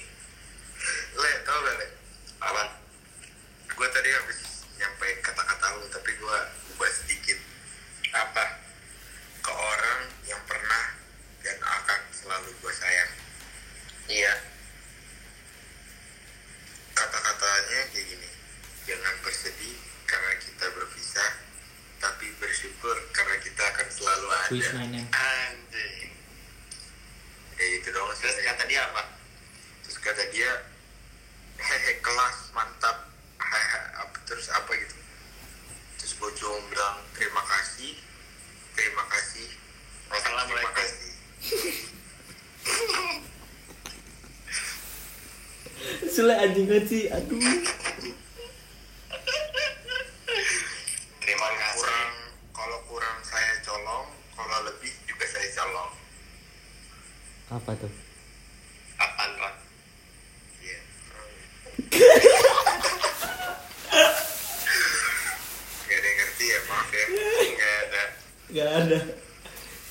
Le, tau gak Le? Apaan? Gue tadi habis nyampe kata-kata lu, tapi gue ubah sedikit. Apa? Ke orang yang pernah dan akan selalu gue sayang. Iya. kata-katanya kayak gini jangan bersedih karena kita berpisah tapi bersyukur karena kita akan selalu Who is ada my name? Anjing. ya itu dong Terus kata dia apa? terus kata dia hehe kelas mantap hehe apa terus apa gitu terus gue cuma bilang terima kasih terima kasih terima Wassalamualaikum. kasih Sule anjing banget sih, aduh. Terima kalau kasih. kurang kalau kurang saya colong kalau lebih juga saya colong Apa tuh? Apaan, Ran? Iya. Gak ada yang ngerti ya, maaf ya. Gak ada. Gak ada.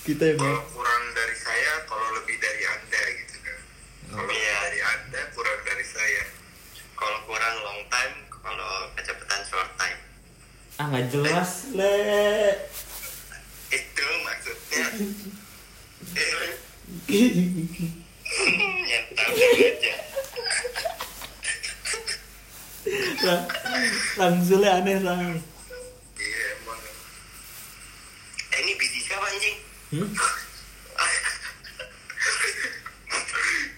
Kita yang Kalau kurang dari saya, kalau lebih dari anda gitu kan. Kalau lebih Iya. dari anda, kurang dari saya. Kalau kurang long time, kalau kecepatan short time. ah nggak jelas le. Itu maksudnya. yang tahu aja. Lang, lang Sule aneh lang. Iya emang. Eh, ini biji siapa anjing? Hmm?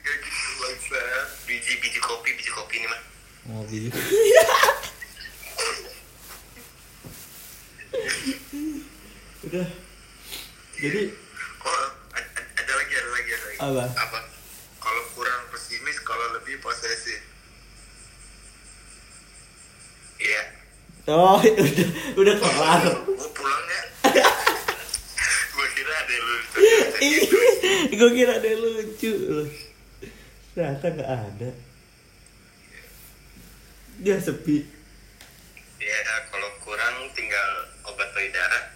Gak gitu bangsat. Biji biji kopi, biji kopi ini mah. Oh gitu. Udah. Jadi Oh, a- a- ada lagi, ada lagi, ada lagi. apa? Apa? Kalau kurang pesimis, kalau lebih posesif. Iya. Oh udah udah kelar. Gue pulang ya. Gue kira ada lu. Gue kira ada yang lucu loh. Ternyata nggak ada. Dia sepi. Ya, kalau kurang tinggal obat payudara.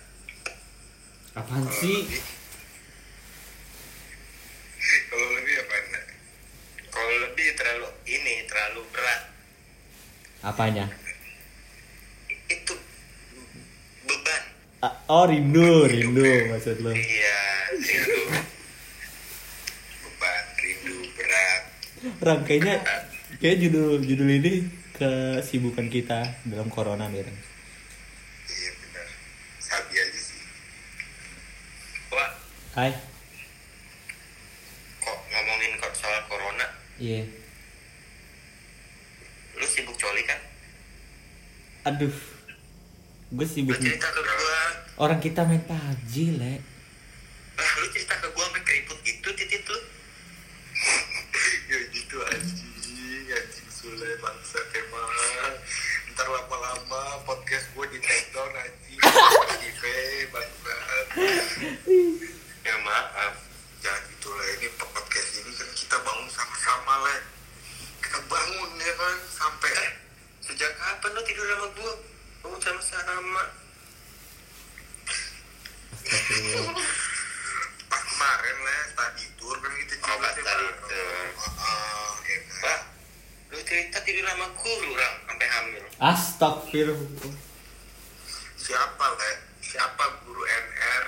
Apaan sih? lebih- Kalau lebih apa? Kalau lebih terlalu ini terlalu berat. Apanya? Itu beban. Ah, Oh rindu, rindu maksud lo. Iya, itu. Beban, rindu, berat. Ram kayaknya kayak judul judul ini kesibukan kita dalam corona nih Ram. Iya benar. Sabi aja sih. Wah, Hai. kok ngomongin kok soal corona, Iya. lu sibuk coli kan? Aduh. Gue sibuk nih. Orang kita main PUBG, Le. Astagfirullah. siapa le siapa guru NR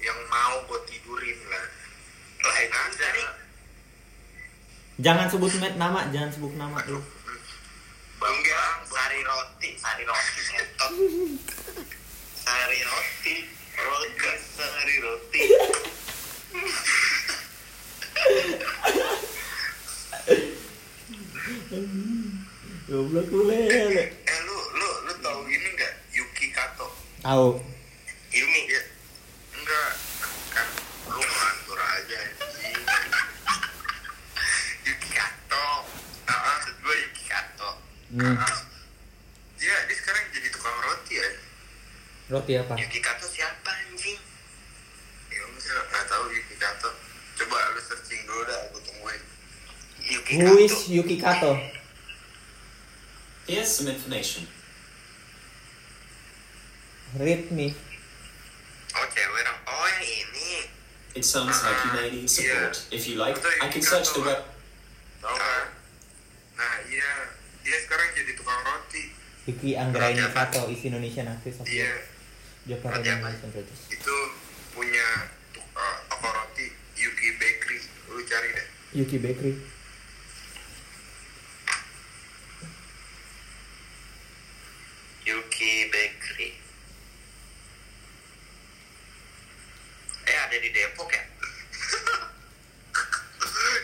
yang mau gue tidurin lah lah ada dari Jangan sebut nama, jangan sebut nama lu. enggak sari roti sari roti ngetot sari roti roti sari roti Goblok lu lele. eh lu lu lu tahu ini nggak Yuki Kato Tahu. Yumi ya enggak kan lu ngelantur aja anjing Yuki Kato ah maksud gue Yuki Kato Hmm. Ah, dia dia sekarang jadi tukang roti ya Roti apa? Yuki Kato siapa anjing? Ya lu sih nggak tahu Yuki Kato. Coba lu searching dulu dah aku tungguin. Yuki Who is Kato. Yuki Kato? Here's some information. Read me. oh cewek orang oh yang ini. It sounds like you may need support. If you like, I can search the web. tahu kan nah iya. Dia sekarang jadi tukang roti. Yuki Anggraini Kato is Indonesian actress of dia Jakarta? Indonesian Writers. itu punya uh, roti Yuki Bakery lu cari deh Yuki Bakery. Yuki Bakery eh ada di Depok ya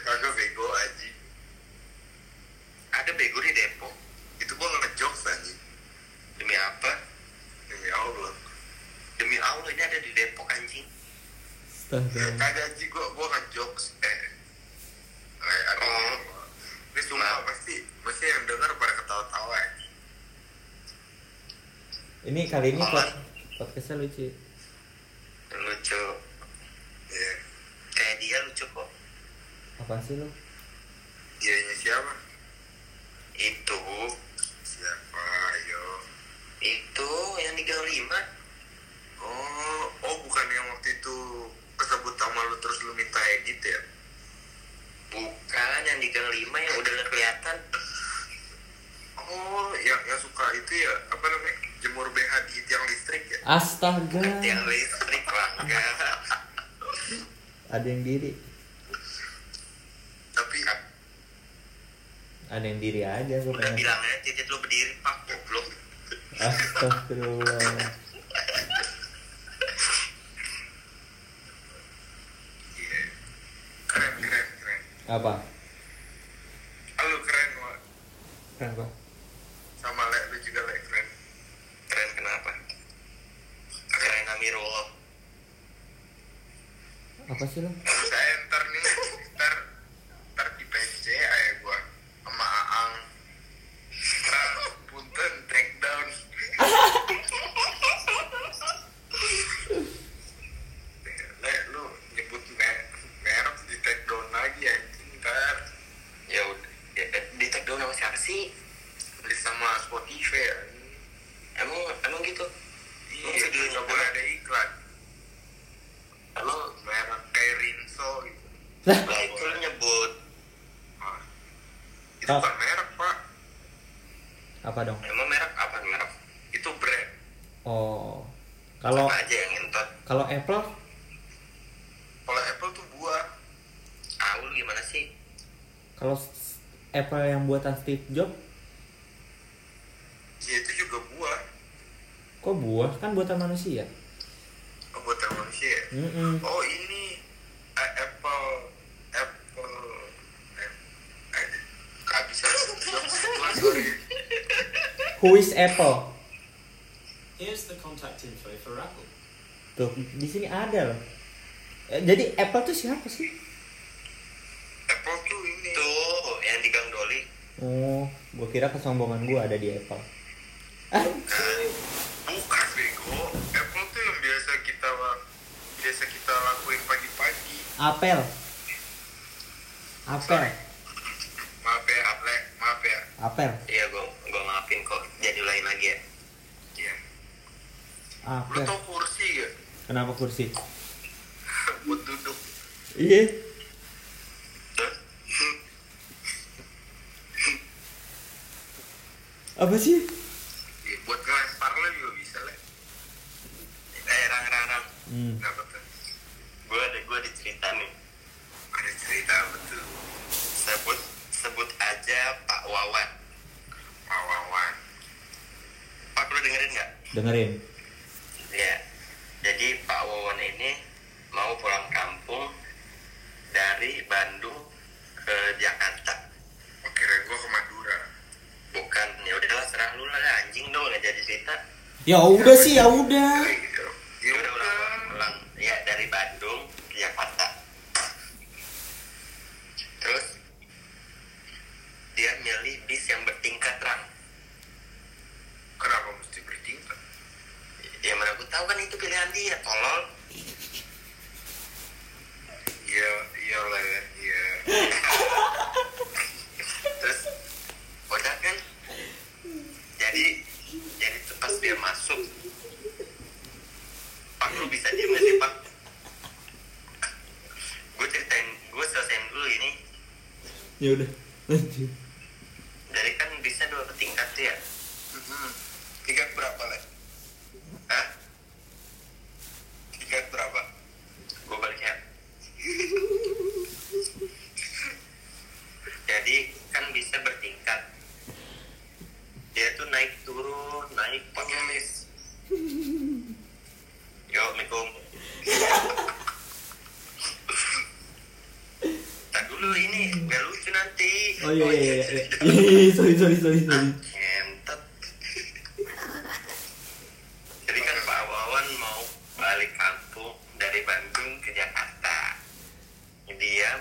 kagak bego aja ada bego di Depok itu gua ngejokes aja demi apa demi Allah demi Allah ini ada di Depok anjing Astaga. kagak aja gua gua ngejokes eh eh ada Oh. ini semua pasti pasti yang denger pada ketawa-tawa ya. Ini kali ini Apa? pod podcastnya lucu. lucu Iya. kayak dia lucu kok Apa sih lu? dianya siapa itu siapa yo itu yang di Gang Lima oh oh bukan yang waktu itu kesebut sama lu terus lu minta edit ya bukan yang di Gang Lima yang udah nggak kelihatan oh yang yang suka itu ya apa namanya jemur BH di tiang listrik ya Astaga. yang listrik lah enggak Ada yang diri. tapi Ada yang diri aja gue udah pengen. bilang aja titit lu berdiri pak goblok Astagfirullah. iya keren keren keren Apa? Halo keren Wak. Keren kok. sama le lu juga le keren keren kenapa keren Amirullah Apa sih lu? saya ntar nih ntar ntar di PC aja gua sama Aang ntar punten take down le lu nyebut me- merek di take down lagi ya ntar ya udah ya, eh, di tag down sama siapa sih beli sama Spotify ya. emang emang gitu iya nggak boleh ada iklan emang merek kayak Rinso gitu Lah, lah itu lu nyebut Hah? itu Ah. bukan merek pak apa dong? emang merek apa merek itu brand Oh. Kalau apa aja yang entot kalau Apple kalau Apple tuh buah ah lu gimana sih kalau s- Apple yang buatan Steve Jobs ya itu juga buah kok buah kan buatan manusia. oh, buatan manusia ya? Mm-mm. oh ini eh, Apple Apple eh, eh, kehabisan sorry Who is Apple? Here's the contact info for Apple. Tuh, di sini ada loh. Eh, Jadi Apple tuh siapa sih? Kira kesombongan gua ada di Apple. Ah, bukan bego Apple tuh yang biasa kita biasa kita lakuin pagi-pagi apel. Apel. maaf ya Le maaf ya Apel. iya gua gua maafin kok jadi lain lagi ya Iya. lu Apel. tau kursi gak Kenapa kursi? buat duduk Iya. apa sih? Ya, buat ngelempar lo juga bisa lah. Eh rang rang rang. Hmm. apa tuh gue ada gue ada cerita nih. Ada cerita betul sebut sebut aja Pak Wawan. Pak Wawan. Pak lo dengerin nggak? Dengerin. ya udah sih ya udah.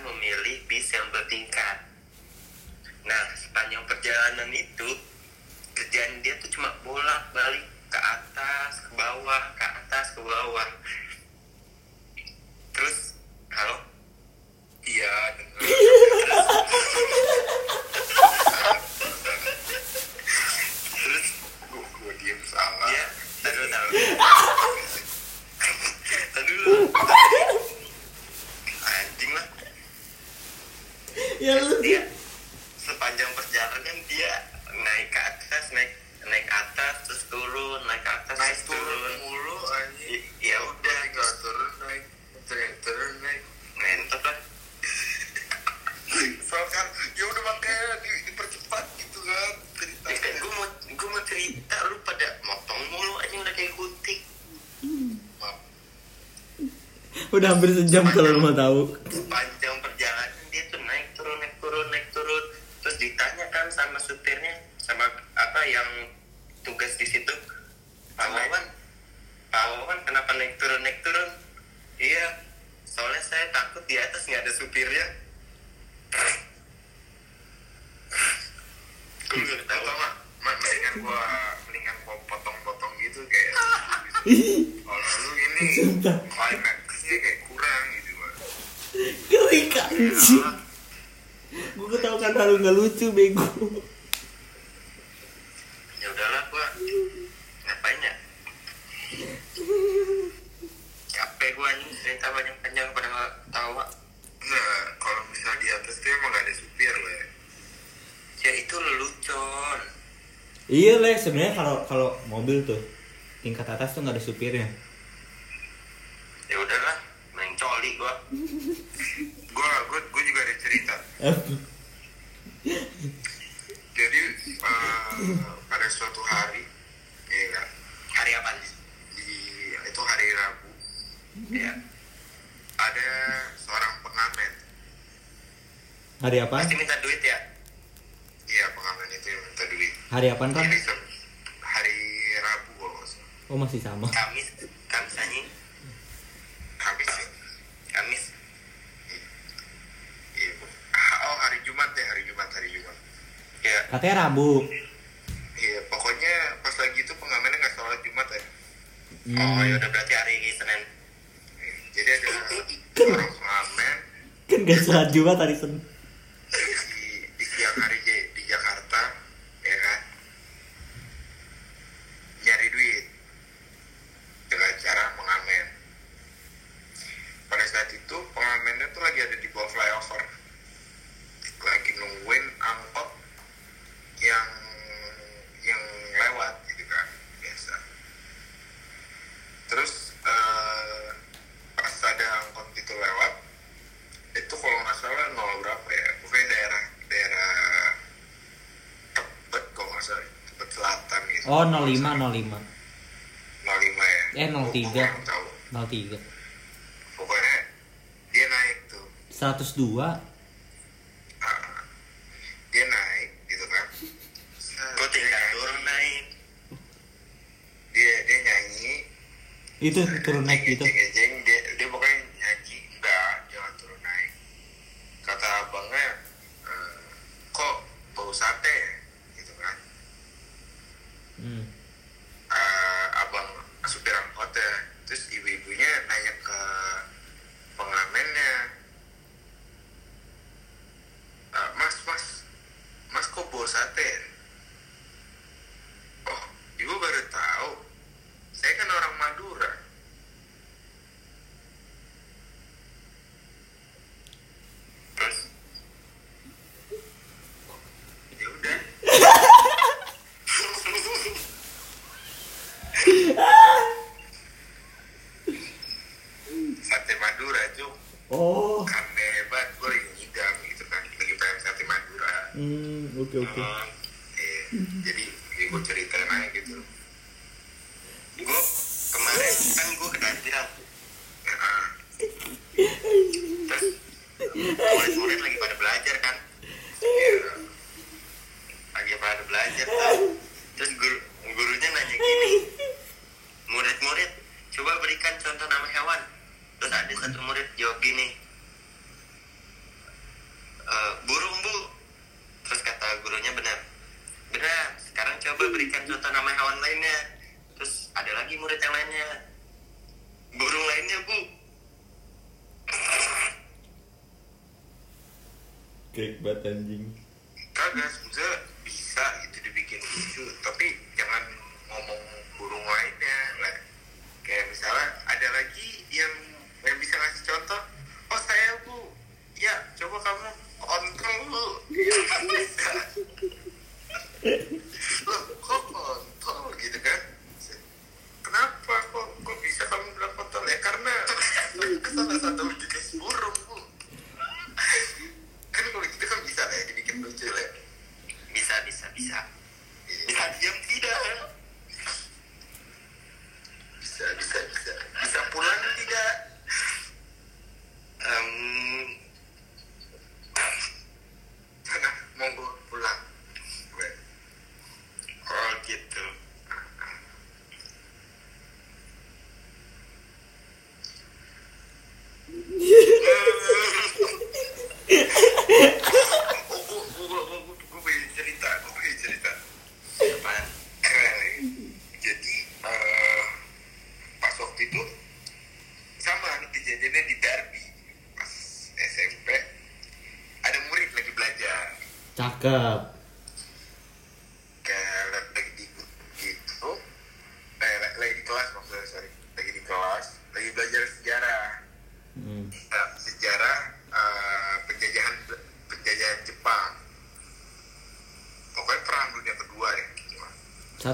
memilih bis yang bertingkat. Nah, sepanjang perjalanan itu, kerjaan dia tuh cuma bolak-balik ke atas, ke bawah, ke atas, ke bawah. Terus, halo? Iya, terus. udah hampir sejam kalau lu mau tahu. mobil tuh. Tingkat atas tuh nggak ada supirnya. Ya udahlah main coli gua. Gua gua, gua juga ada cerita. Jadi uh, pada suatu hari ya hari apa? Di, di itu hari Rabu ya. Ada seorang pengamen. Hari apa? Pasti minta duit ya? Iya pengamen itu yang minta duit. Hari apa kan oh masih sama. Kamis Kamis anjing Kamis ya? Kamis. Iya. Oh hari Jumat deh hari Jumat hari Jumat. Ya katanya Rabu. Iya pokoknya pas lagi itu pengamennya nggak sholat Jumat ya. Hmm. oh ya udah berarti hari Senin. Iya, jadi ada kan orang pengamen kan nggak sholat Jumat hari Senin. dua dia naik gitu kan. Eh, Gue tinggal turun naik. Dia dia nyanyi. Itu turun naik gitu. happen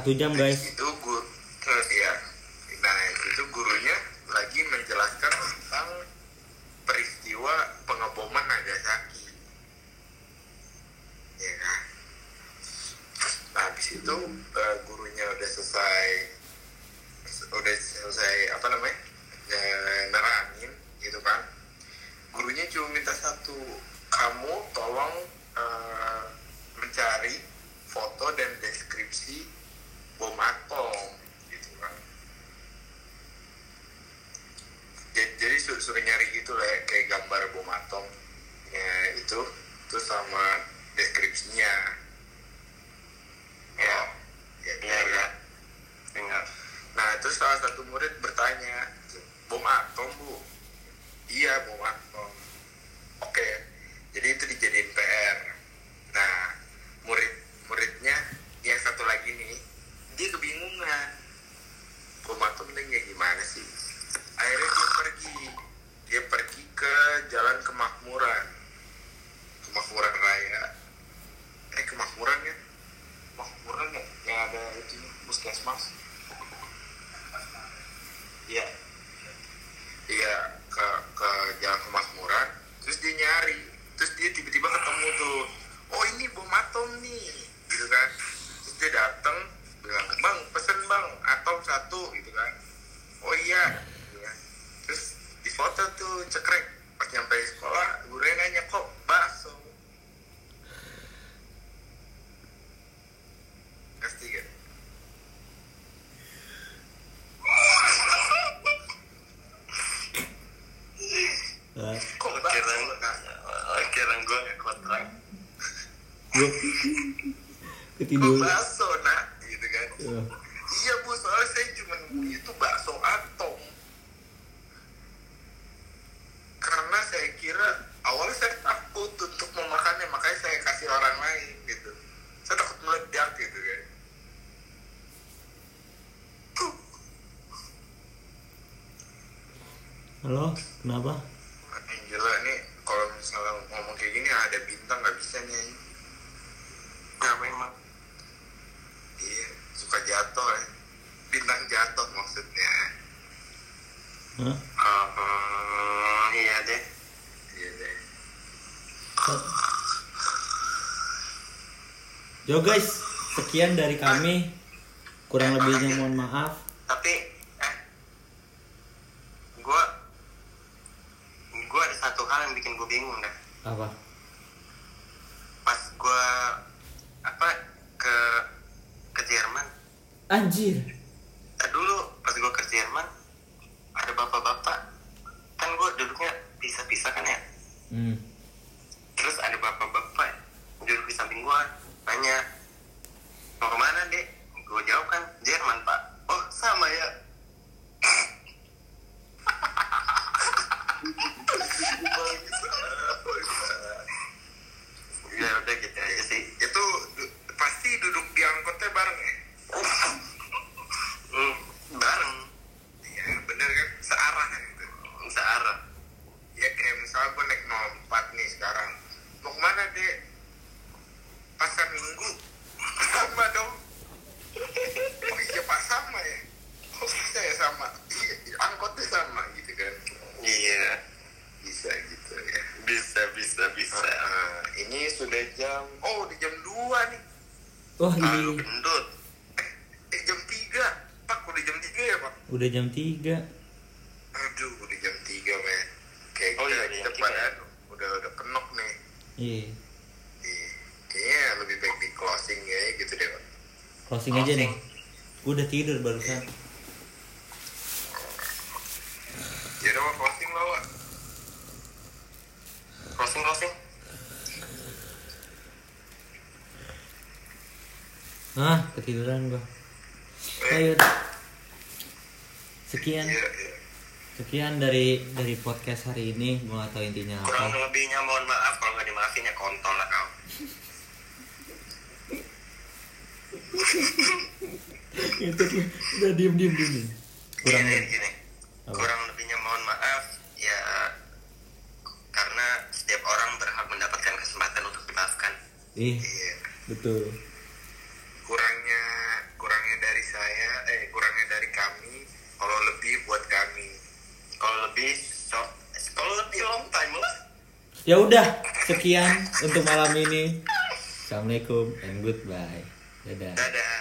satu jam guys. itu puskesmas iya. Iya ke ke jalan kemakmuran terus dia nyari terus dia tiba-tiba ketemu tuh oh ini bom atom nih gitu kan. Terus dia datang bilang bang pesen bang atom satu gitu kan. Oh iya gitu kan. terus di foto tuh cekrek pas nyampe sekolah ketiduran bakso nak gitu kan Ya. iya bu soalnya saya cuma nemu itu bakso atom karena saya kira awalnya saya takut untuk memakannya makanya saya kasih orang lain gitu saya takut meledak gitu kan halo kenapa Yang gila nih kalau misalnya ngomong kayak gini ada bintang nggak bisa nih Kenapa emang? iya suka jatuh ya bintang jatuh maksudnya Hah? Oh, iya deh. iya deh Yo guys, sekian dari kami. Kurang lebihnya mohon maaf. Tapi, eh, gue, gue ada satu hal yang bikin gue bingung dah. Apa? Pas gue apa ke ke Jerman, Anjir. eh, dulu pas gue ke Jerman ada bapak-bapak, kan gue duduknya pisah-pisah kan ya. Hmm. Terus ada bapak-bapak duduk di samping gue, nanya, mau ke mana dek? Gue jawab kan, Jerman pak. Oh sama ya. ya udah gitu aja sih. itu du- pasti duduk di angkotnya bareng ya Hmm, bareng, iya bener kan searah gitu searah. ya kayak misalnya gue naik 04 nih sekarang mau ke mana dek pasar minggu sama dong oh iya pak sama ya oh bisa ya sama iya angkotnya sama gitu kan Iya, bisa gitu ya bisa bisa bisa. Ah, ini sudah jam oh udah jam 2 nih Wah Ah, lu ini gendut. eh jam 3 pak udah jam 3 ya pak udah jam 3 aduh udah jam 3 men kayak Oh, kita, iya, kita tiga. udah udah kenok nih Iya. Iya. kayaknya lebih baik di closing ya gitu deh pak Closing aja nih. Gue udah tidur barusan. ya udah Wak, closing lah Wak. Closing closing. Hah, ketiduran gua. Ayo. Sekian, iya iya sekian dari dari podcast hari ini. Gua gak tahu intinya Kurang apa. lebihnya mohon maaf kalau nggak dimaafin ya kontol lah kau. Itu udah diem diem diem. Kurang gini, lebih. gini. Apa? Kurang lebihnya mohon maaf ya karena setiap orang berhak mendapatkan kesempatan untuk dimaafkan. Ih, iya betul. kurangnya kurangnya dari saya eh kurangnya dari kami kalau lebih buat kami Kalau lebih so, kalau lebih long time lah. Ya udah, sekian untuk malam ini. Assalamualaikum and goodbye. Dadah. Dadah.